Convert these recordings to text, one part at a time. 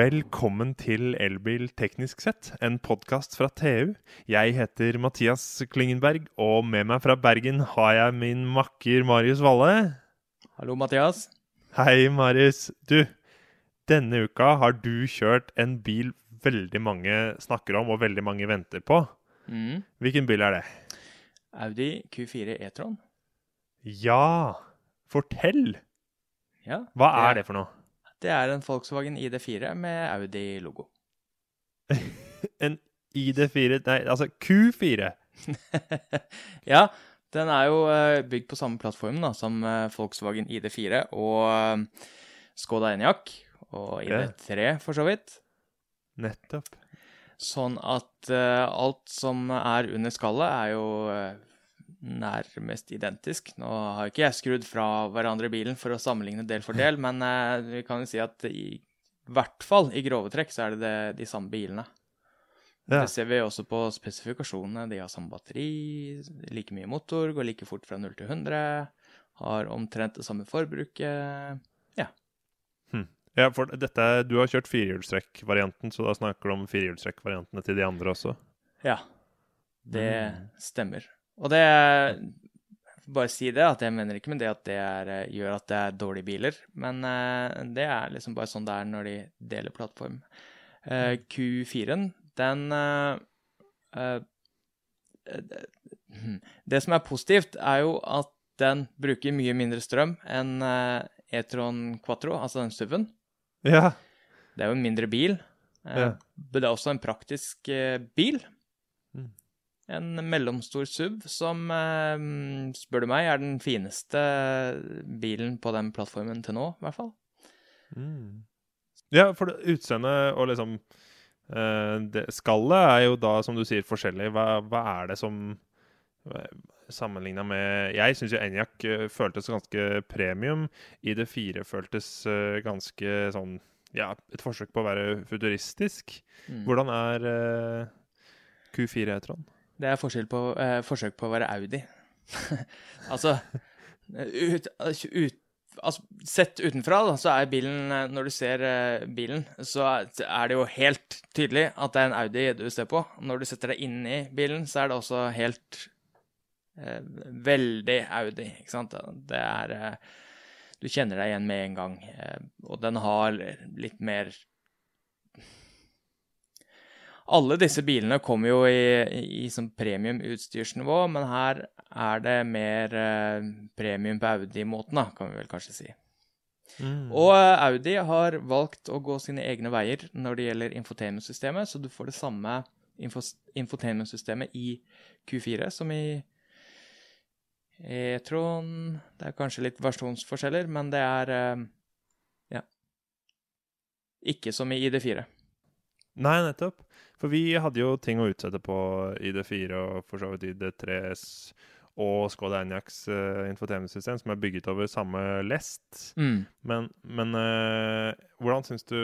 Velkommen til Elbil teknisk sett, en podkast fra TU. Jeg heter Mathias Klingenberg, og med meg fra Bergen har jeg min makker Marius Valle. Hallo, Mathias. Hei, Marius. Du, denne uka har du kjørt en bil veldig mange snakker om, og veldig mange venter på. Mm. Hvilken bil er det? Audi Q4 E-tron. Ja, fortell! Ja, Hva er det for noe? Det er en Volkswagen ID4 med Audi-logo. En ID4 Nei, altså Q4. ja, den er jo eh, bygd på samme plattform da, som eh, Volkswagen ID4 og eh, Skoda Enyaq og Ja. ID3 for så vidt. Nettopp. Sånn at alt som er under skallet, er jo nærmest identisk. Nå har ikke jeg skrudd fra hverandre bilen for å sammenligne del for del, men eh, vi kan jo si at i hvert fall i grove trekk så er det, de samme bilene. Ja. Det ser vi også på spesifikasjonene. De har samme batteri, like mye motor, går like fort fra 0 til 100, har omtrent det samme forbruket. Ja, for dette, Du har kjørt firehjulstrekk-varianten, så da snakker du om firehjulstrekk-variantene til de andre også? Ja, det Mm. stemmer. Og det Bare si det, at jeg mener ikke med det at det er, eh, gjør at det er dårlige biler, men eh, det er liksom bare sånn det er når de deler plattform. Eh, Q4-en, den det-. Som er positivt, er jo at den bruker mye mindre strøm enn E-tron Quattro, altså den SUV-en. Ja. Det er jo en mindre bil, Ja. men det er også en praktisk bil. En mellomstor SUV som, eh, spør du meg, er den fineste bilen på den plattformen til nå, i hvert fall. Mm. Ja, for utseendet og liksom eh, det, Skallet er jo da, som du sier, forskjellig. Hva, hva er det som Sammenligna med Jeg syns jo eh, føltes ganske premium. ID4 føltes eh, ganske sånn Ja, et forsøk på å være futuristisk. Mm. Hvordan er eh, Q4 Trond? Det er forskjell på, eh, forsøk på å være Audi. altså, ut, ut, altså Sett utenfra, da, så er bilen eh, Når du ser eh, bilen, så er det jo helt tydelig at det er en Audi du ser på. Når du setter deg inn i bilen, så er det også helt eh, Veldig Audi, ikke sant? Det er eh, Du kjenner deg igjen med en gang. Eh, og den har litt mer alle disse bilene kommer jo i, i, i som premium-utstyrsnivå, men her er det mer eh, premium på Audi-måten, kan vi vel kanskje si. Mm. Og eh, Audi har valgt å gå sine egne veier når det gjelder infotainmentsystemet, så du får det samme info infotainmentsystemet i Q4 som i E-tron. Det er kanskje litt versjonsforskjeller, men det er eh, ja. Ikke som i ID4. Nei, nettopp. For vi hadde jo ting å utsette på ID4 og for så vidt ID3S og Skoda Enyaqs uh, infotemesystem, som er bygget over samme lest. Mm. Men, men uh, hvordan syns du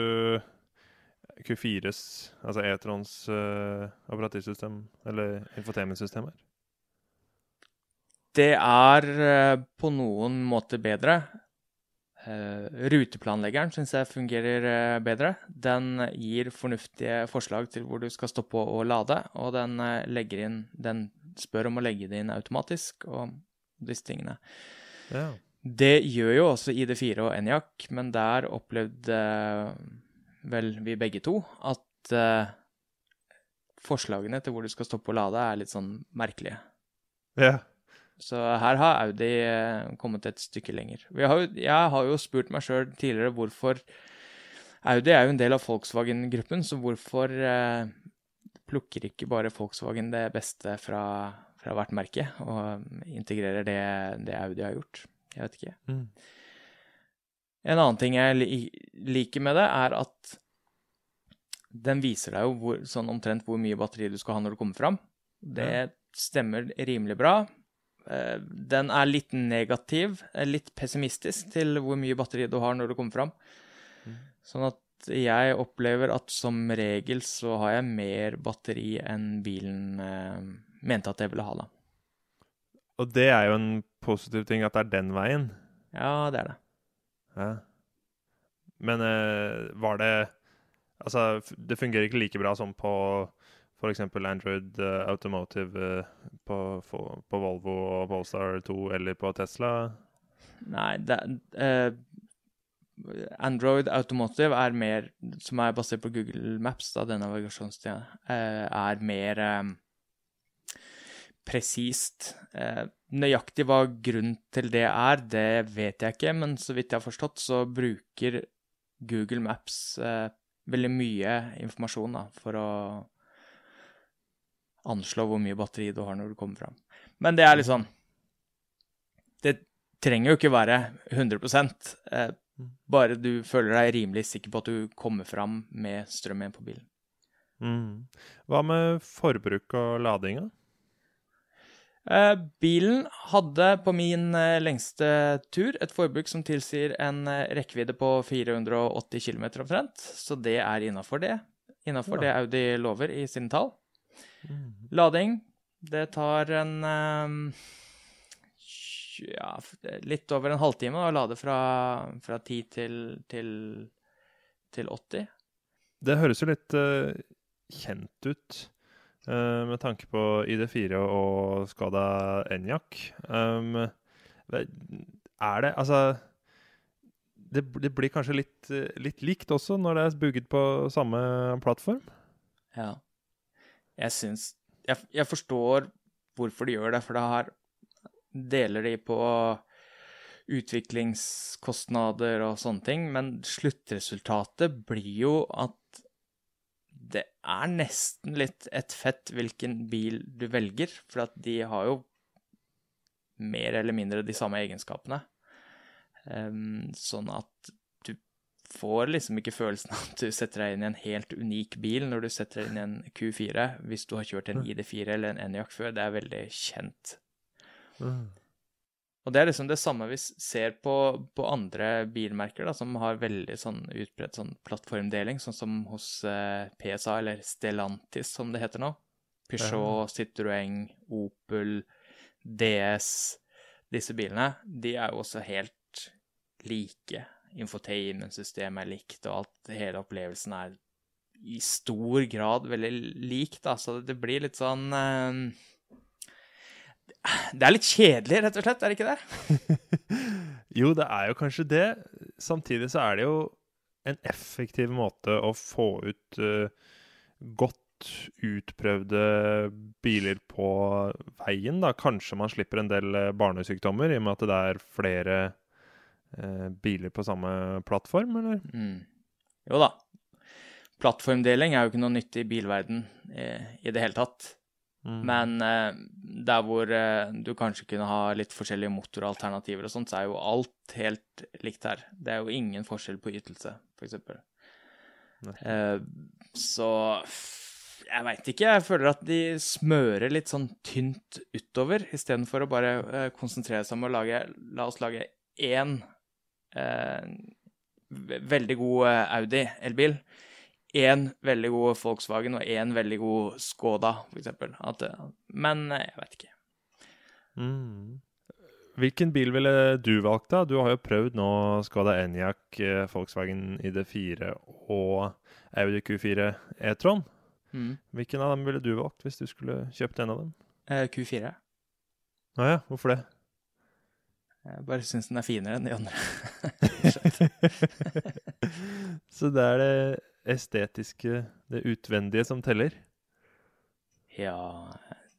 Q4s, altså E-trons uh, operativsystem, eller infotemesystem, er? Det er uh, på noen måter bedre. Eh, ruteplanleggeren syns jeg fungerer eh, bedre. Den gir fornuftige forslag til hvor du skal stoppe og lade, og den eh, inn Den spør om å legge det inn automatisk og disse tingene. Ja. Det gjør jo også ID4 og Enyaq, men der opplevde vel vi begge to at uh, forslagene til hvor du skal stoppe og lade, er litt sånn merkelige. ja. Så her har Audi eh, kommet et stykke lenger. Vi har jo, jeg har jo spurt meg sjøl tidligere hvorfor Audi er jo en del av Volkswagen-gruppen, så hvorfor eh, plukker ikke bare Volkswagen det beste fra, fra hvert merke og integrerer det, det Audi har gjort? Jeg vet ikke. Mm. En annen ting jeg li liker med det, er at den viser deg jo hvor, sånn omtrent hvor mye batteri du skal ha når du kommer fram. Det stemmer rimelig bra. Eh, Den er litt negativ, eh, litt pessimistisk til hvor mye batteri du har når du kommer fram. Mm. Sånn at jeg opplever at som regel så har jeg mer batteri enn bilen eh, mente at jeg ville ha, da. Og det er jo en positiv ting at det er den veien. Ja, det er det. Ja. Men eh, var det Altså, det fungerer ikke like bra som på f.eks. Android eh, Automotive eh, på, på, Volvo og Polestar 2 eller på Tesla. Nei, det, eh, Android Automotive er mer, som er basert på Google Maps, da, denne navigasjonstida, eh, er mer eh, presist. Eh, nøyaktig hva grunnen til det er, det vet jeg ikke, men så vidt jeg har forstått, så bruker Google Maps veldig mye informasjon da, for å anslå hvor mye batteri du har når du kommer fram. Men det er litt sånn Det trenger jo ikke være 100 eh, bare du føler deg rimelig sikker på at du kommer fram med strøm igjen på bilen. Mm. Hva med forbruk og lading, da? Eh, bilen hadde på min eh, lengste tur et forbruk som tilsier en eh, rekkevidde på 480 km omtrent, så det er innafor det. Innafor Ja. det Audi lover i sine tall. Mm. Lading, det tar en eh, ja, litt over en halvtime å lade fra, fra 10 til, til, til 80. Det høres jo litt uh, kjent ut uh, med tanke på ID4 og Skada Enyaq. Um, er det Altså det, det blir kanskje litt, litt likt også når det er bugget på samme plattform? Ja. Jeg syns jeg, jeg forstår hvorfor de gjør det, for da har deler de på utviklingskostnader og sånne ting, men sluttresultatet blir jo at det er nesten litt et fett hvilken bil du velger, for at de har jo mer eller mindre de samme egenskapene. Um, sånn at får liksom ikke følelsen av at du setter deg inn i en helt unik bil når du setter deg inn i en Q4, hvis du har kjørt en ID4 eller en Enyaq før. Det er veldig kjent. Og det er liksom det samme vi ser på, på andre bilmerker, da, som har veldig sånn utbredt sånn plattformdeling, sånn som hos eh, PSA, eller Stellantis, som det heter nå. Peugeot, Citroën, Opel, DS. Disse bilene, de er jo også helt like. Infotainment-systemet er likt, og alt, hele opplevelsen er i stor grad veldig lik, da, så det blir litt sånn eh, det er litt kjedelig, rett og slett, er det ikke det? jo, det er jo kanskje det. Samtidig så er det jo en effektiv måte å få ut uh, godt utprøvde biler på veien, da. Kanskje man slipper en del eh, barnesykdommer, i og med at det er flere eh, biler på samme plattform, eller? Mm. Jo da. Plattformdeling er jo ikke noe nytt i bilverden eh, i det hele tatt. Mm. Men eh, der hvor eh, du kanskje kunne ha litt forskjellige motoralternativer og sånt, så er jo alt helt likt her. Det er jo ingen forskjell på ytelse, f.eks. Eh, så jeg veit ikke. Jeg føler at de smører litt sånn tynt utover, istedenfor å bare eh, konsentrere seg om å lage La oss lage én veldig god eh, Audi elbil. Én veldig god Volkswagen og én veldig god Skoda, eksempel. Eh, men eh, jeg vet ikke. Mm. Hvilken bil ville du valgt, da? Du har jo prøvd nå Skoda Enyaq, eh, Volkswagen ID4 og Audi Q4 E-tron. Mm. Hvilken av dem ville du valgt hvis du skulle kjøpt en av dem? Eh, Q4. Å ja, hvorfor det? Jeg bare syns den er finere enn de andre. Så det er det estetiske, det utvendige, som teller? ja,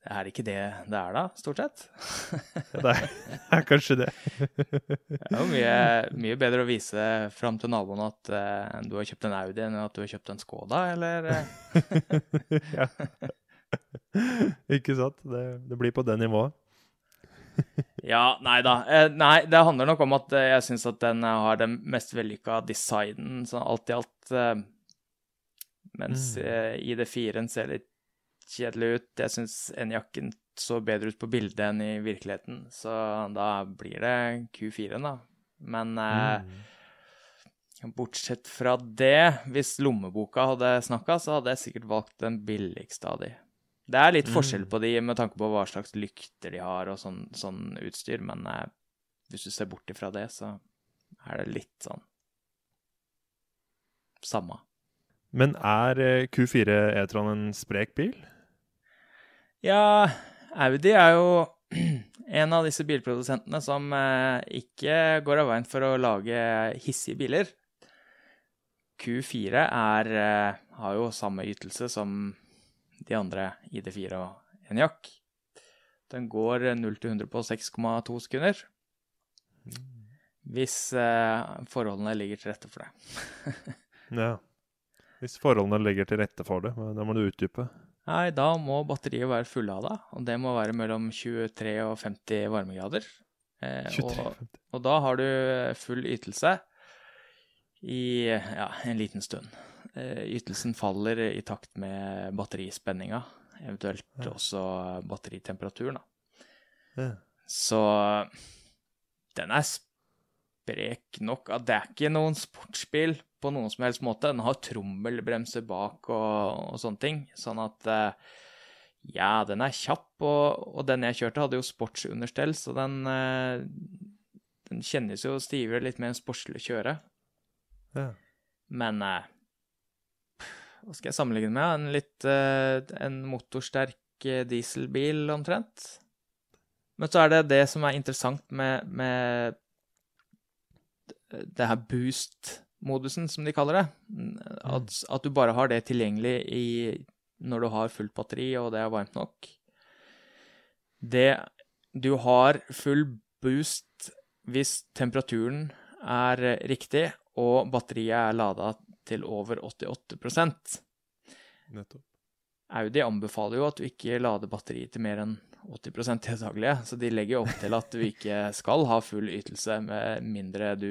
er det ikke det det er, da, stort sett? Ja, det er, er kanskje det. Det er jo mye, mye bedre å vise fram til naboen at uh, du har kjøpt en Audi, enn at du har kjøpt en Skoda, eller eh, ja. Ikke sant? Det, det blir på det nivået. Ja, nei da. Eh, nei, det handler nok om at eh, jeg syns at den eh, har den mest vellykka designen, sånn alt i alt. Eh, mens Mm. eh, ID4-en ser litt kjedelig ut. Jeg syns jakken så bedre ut på bildet enn i virkeligheten, så da blir det Q4-en, da. Men eh, Mm. Bortsett fra det, hvis lommeboka hadde snakka, så hadde jeg sikkert valgt den billigste av de. Det er litt Mm. forskjell på de med tanke på hva slags lykter de har og sånn, sånn utstyr, men eh, hvis du ser bort ifra det, så er det litt sånn samme. Men er eh, Q4 E-tron en sprek bil? Ja, Audi er jo en av disse bilprodusentene som eh, ikke går av veien for å lage hissige biler. Q4 er, eh, har jo samme ytelse som de andre ID4 og Enyaq. Den går 0 til 100 på 6,2 sekunder. Hvis eh, forholdene ligger til rette for det. Ja. Hvis forholdene ligger til rette for det. Da må du utdype. Nei, da må batteriet være fullada, og det må være mellom 23 og 50 varmegrader. Eh, 23, og, og da har du full ytelse i ja, en liten stund. Eh, ytelsen faller i takt med batterispenninga, eventuelt Ja. også batteritemperaturen. Ja. Så den er sprek nok. Det er ikke noen sportsbil på noen som helst måte. Den har trommelbremser bak og, og sånne ting. Sånn at eh, ja, den er kjapp. Og, og den jeg kjørte, hadde jo sportsunderstell, så den, eh, den kjennes jo stivere, litt mer sportslig å kjøre. Ja. Men eh, hva skal jeg sammenligne med? En litt eh, en motorsterk eh, dieselbil, omtrent. Men så er det det som er interessant med, med det her boost-modusen, som de kaller det. At, at du bare har det tilgjengelig i, når du har fullt batteri og det er varmt nok. Det Du har full boost hvis temperaturen er riktig og batteriet er lada til over 88 Nettopp. Audi anbefaler jo at du ikke lader batteriet til mer enn 80 til daglige, så de legger jo opp til at du ikke skal ha full ytelse med mindre du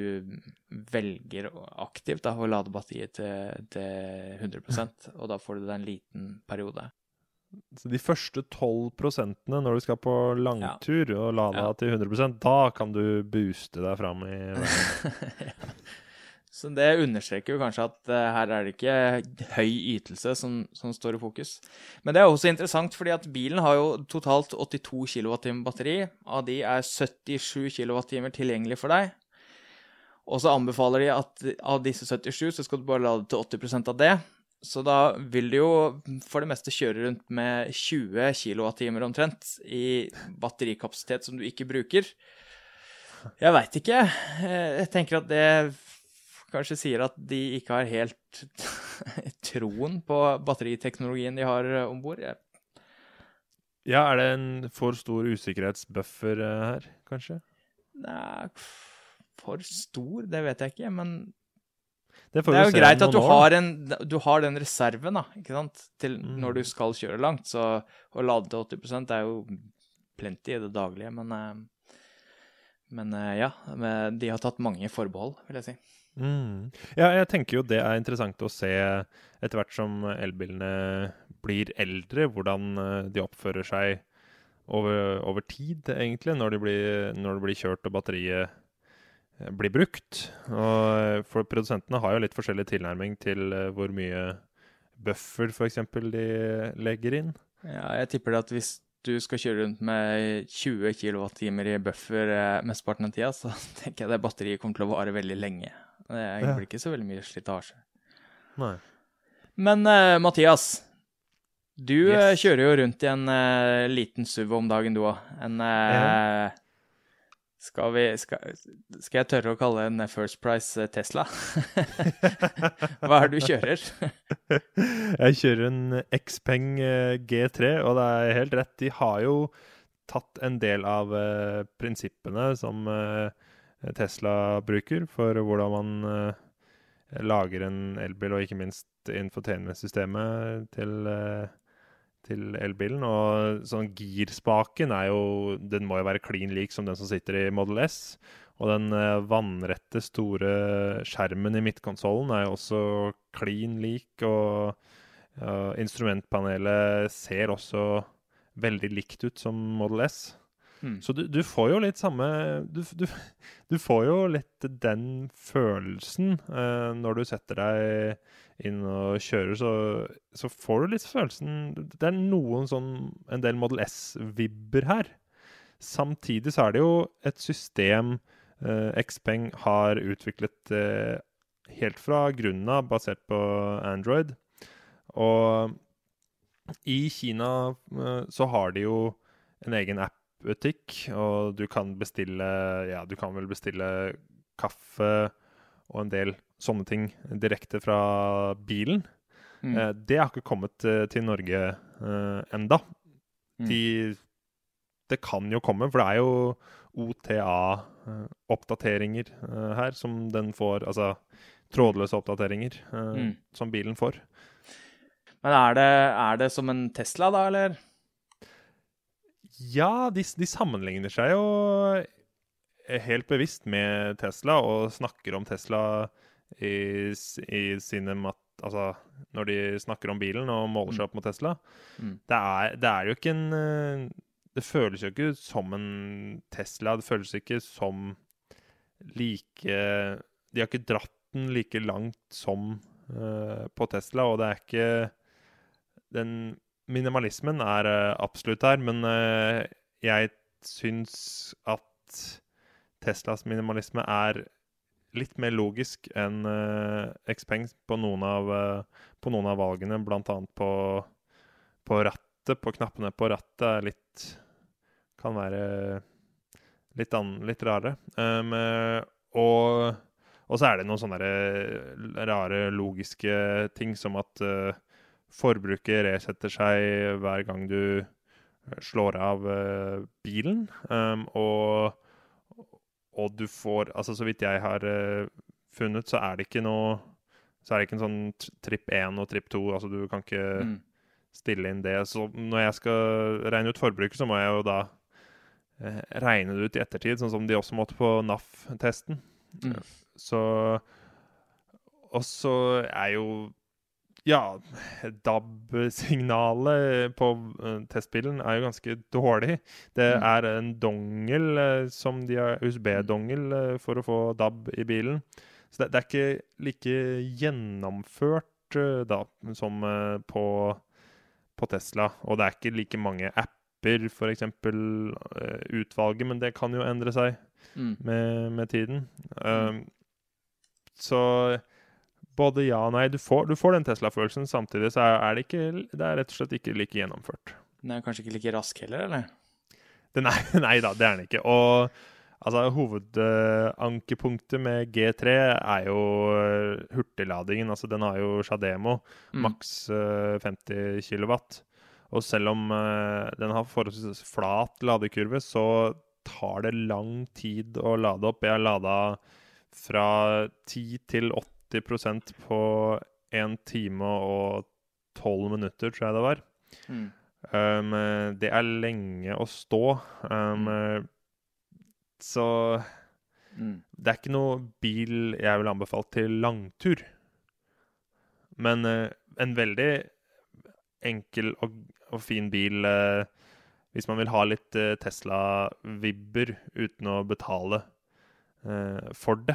velger aktivt da, å lade batteriet til, til 100% og da får du det en liten periode. Så de første 12 prosentene når du skal på langtur og lade Ja. til 100% da kan du booste deg fram i verden. Så det understreker jo kanskje at eh, her er det ikke høy ytelse som, som står i fokus. Men det er også interessant, fordi at bilen har jo totalt 82 kWt batteri. Av de er 77 kWt tilgjengelig for deg. Og så anbefaler de at av disse 77 så skal du bare lade til 80% av det. Så da vil du jo for det meste kjøre rundt med 20 kWt omtrent i batterikapasitet som du ikke bruker. Jeg veit ikke. Eh, Jeg tenker at det kanskje sier at de ikke har helt troen på batteriteknologien de har om bord. Ja, er det en for stor usikkerhetsbuffer eh, her, kanskje? Nei, for stor, det vet jeg ikke, men Det, får det er jo greit at du har, en, du har den reserven, da, ikke sant, til Mm. når du skal kjøre langt. Så å lade til 80 er jo plenty i det daglige, men eh, Men eh, ja, de har tatt mange forbehold, vil jeg si. Mm. Ja, jeg tenker jo det er interessant å se etter hvert som elbilene blir eldre, hvordan eh, de oppfører seg over, over tid, egentlig, når de, blir, når det blir kjørt og batteriet eh, blir brukt. Og eh, for Produsentene har jo litt forskjellig tilnærming til hvor mye buffer f.eks. de legger inn. Ja, jeg tipper det at hvis du skal kjøre rundt med 20 kWt i buffer mesteparten av tida, så tenker jeg det batteriet kommer til å vare veldig lenge. Det Ja. blir ikke så veldig mye slitasje. Nei. Men uh, Mathias, du eh, Yes. kjører jo rundt i en uh, liten SUV om dagen, du òg. En eh, skal, vi, skal, skal jeg tørre å kalle en First Price Tesla? Hva er det du kjører? Jeg kjører en Xpeng eh, G3, og det er helt rett. De har jo tatt en del av prinsippene som eh, Tesla bruker for hvordan man eh, lager en elbil, og ikke minst infotainmentsystemet til, eh, til elbilen. Og sånn girspaken er jo Den må jo være klin lik som den som sitter i Model S. Og den eh, vannrette, store skjermen i midtkonsollen er jo også klin lik. Og uh, instrumentpanelet ser også veldig likt ut som Model S. Hmm. Så du, du får jo litt samme Du, du, du får jo litt den følelsen eh, når du setter deg inn og kjører, så, så får du litt følelsen Det er noen sånn En del Model S-vibber her. Samtidig så er det jo et system eh, Xpeng har utviklet eh, helt fra grunnen av, basert på Android. Og i Kina eh, så har de jo en egen app-butikk, og du kan bestille Ja, du kan vel bestille kaffe og en del sånne ting direkte fra bilen. Mm. Eh, det har ikke kommet eh, til Norge eh, enda. Mm. De, det kan jo komme, for det er jo OTA-oppdateringer eh, her som den får Altså trådløse oppdateringer eh, Mm. som bilen får. Men er det, er det som en Tesla, da, eller? Ja, de, de sammenligner seg jo helt bevisst med Tesla og snakker om Tesla i, i sine mat... Altså når de snakker om bilen og måler seg opp mot Tesla. Mm. Det, er, det er jo ikke en eh, Det føles jo ikke som en Tesla. Det føles ikke som like De har ikke dratt den like langt som uh, på Tesla, og det er ikke Den minimalismen er eh, absolutt der, men eh, jeg syns at Teslas minimalisme er litt mer logisk enn uh, Xpeng på noen av, eh, på noen av valgene, annet på, på rattet, på knappene på rattet, er litt Kan være litt, an, litt rare. Um, eh, og, og så er det noen sånne rare logiske ting, som at eh, forbruket resetter seg hver gang du eh, slår av eh, bilen. Um, og, og du får Altså, så vidt jeg har eh, funnet, så er det ikke noe Så er det ikke en sånn tripp 1 og tripp 2. Altså, du kan ikke Mm. stille inn det. Så når jeg skal regne ut forbruket, så må jeg jo da eh, regne det ut i ettertid, sånn som de også måtte på NAF-testen. Mm. Så Og så er jo Ja, DAB-signalet på eh, testbilen er jo ganske dårlig. Det Mm. er en dongel eh, som de har USB-dongel eh, for å få DAB i bilen. Så det, det er ikke like gjennomført da som på, på Tesla. Og det er ikke like mange apper, f.eks. Utvalget, men det kan jo endre seg Mm. med, med tiden. Um, så både ja og nei. Du får, du får den Tesla-følelsen. Samtidig så er, det ikke Det er rett og slett ikke like gjennomført. Den er kanskje ikke like rask heller, eller? Den er, nei da, det er den ikke. Og altså, hovedankepunktet med G3 er jo eh, hurtigladingen. Altså, den har jo Shademo, Mm. maks eh, 50 kW. Og selv om eh, den har forholdsvis flat ladekurve, så tar det lang tid å lade opp. Jeg har lada fra 10 til 80 på 1 time og 12 minutter, tror jeg det var. Mm. Um, det er lenge å stå. Um, eh, Så Mm. det er ikke noe bil jeg vil anbefale til langtur. Men uh, en veldig enkel og, og fin bil uh, hvis man vil ha litt uh, Tesla-vibber uten å betale for det.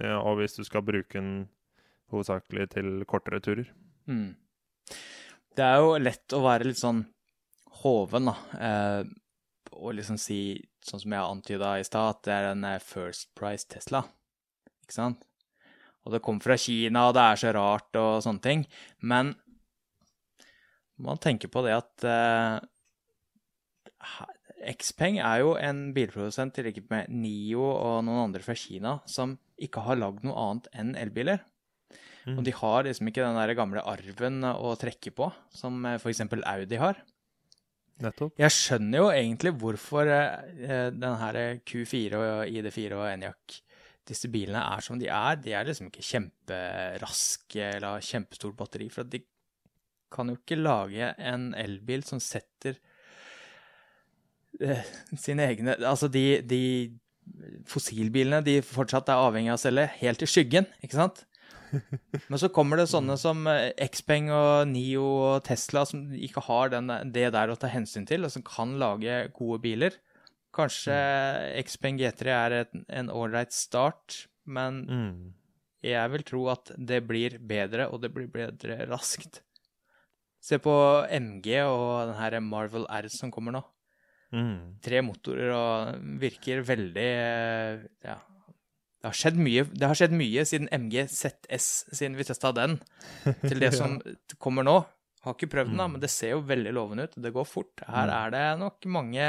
Ja, og hvis du skal bruke den hovedsakelig til kortere turer. Mm. Det er jo lett å være litt sånn hoven, da. Eh, og liksom si, sånn som jeg antyda i stad, at det er en eh, First Price Tesla. Ikke sant? Og det kommer fra Kina, og det er så rart og sånne ting. Men man tenker på det at eh, Xpeng er jo en bilprodusent i likhet med Nio og noen andre fra Kina som ikke har lagd noe annet enn elbiler. Mm. Og de har liksom ikke den der gamle arven å trekke på, som f.eks. Audi har. Nettopp. Jeg skjønner jo egentlig hvorfor denne den her Q4 og ID4 og Enyaq, disse bilene er som de er. De er liksom ikke kjemperaske eller har kjempestort batteri. For de kan jo ikke lage en elbil som setter eh, sine egne Altså de, de fossilbilene de fortsatt er avhengig av å selge helt i skyggen, ikke sant? Men så kommer det sånne som eh, Xpeng og Nio og Tesla som ikke har den, det der å ta hensyn til, og som kan lage gode biler. Kanskje Xpeng G3 er et, en ålreit start, men Mm. jeg vil tro at det blir bedre, og det blir bedre raskt. Se på MG og den her Marvel R som kommer nå. Mm. Tre motorer og virker veldig eh, ja, det har skjedd mye, det har skjedd mye siden MG ZS, siden vi testa den, til det som kommer nå. Har ikke prøvd den, da, men det ser jo veldig lovende ut. Det går fort. Her Mm. er det nok mange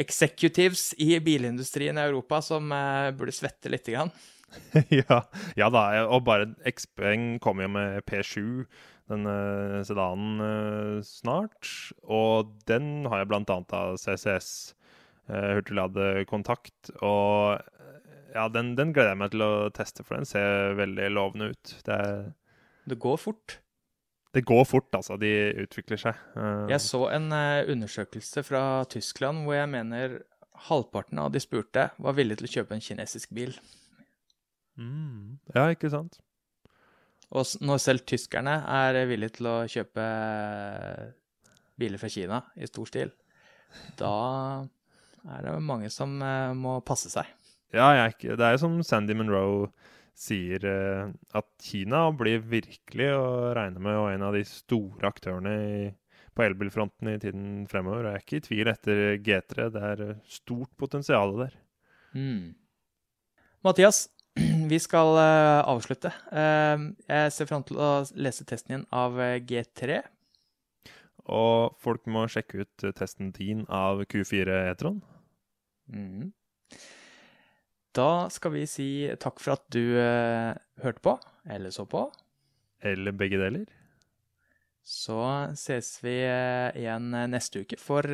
executives i bilindustrien i Europa som eh, burde svette lite grann. ja, ja da, og bare XPeng kommer jo med P7, den uh, sedanen, eh, snart. Og den har jeg annet av CCS, uh, hurtigladekontakt. Og eh, ja, den, den gleder jeg meg til å teste, for den ser veldig lovende ut. Det, Det går fort. det går fort, altså. De utvikler seg. Eh, Jeg så en eh, undersøkelse fra Tyskland hvor jeg mener halvparten av de spurte var villige til å kjøpe en kinesisk bil. mm, ja, ikke sant? Og når selv tyskerne er villige til å kjøpe biler fra Kina i stor stil, da er det mange som eh, må passe seg. Ja, jeg det er jo som Sandy Monroe sier, eh, at Kina blir virkelig å regne med og en av de store aktørene i, på elbilfronten i tiden fremover. Jeg er ikke i tvil etter G3. Det er eh, stort potensial der. Mm. Mathias, vi skal eh, avslutte. Eh, jeg ser fram til å lese testen din av eh, G3. Og folk må sjekke ut testen din av Q4 E-tron. Mhm. Da skal vi si takk for at du hørte på, eller så på. Eller begge deler. Så ses vi igjen neste uke for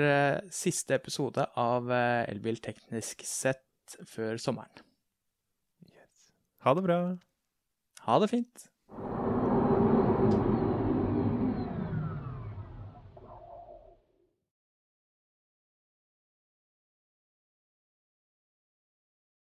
siste episode av Elbil teknisk sett før sommeren. Ha det bra. Ha det fint.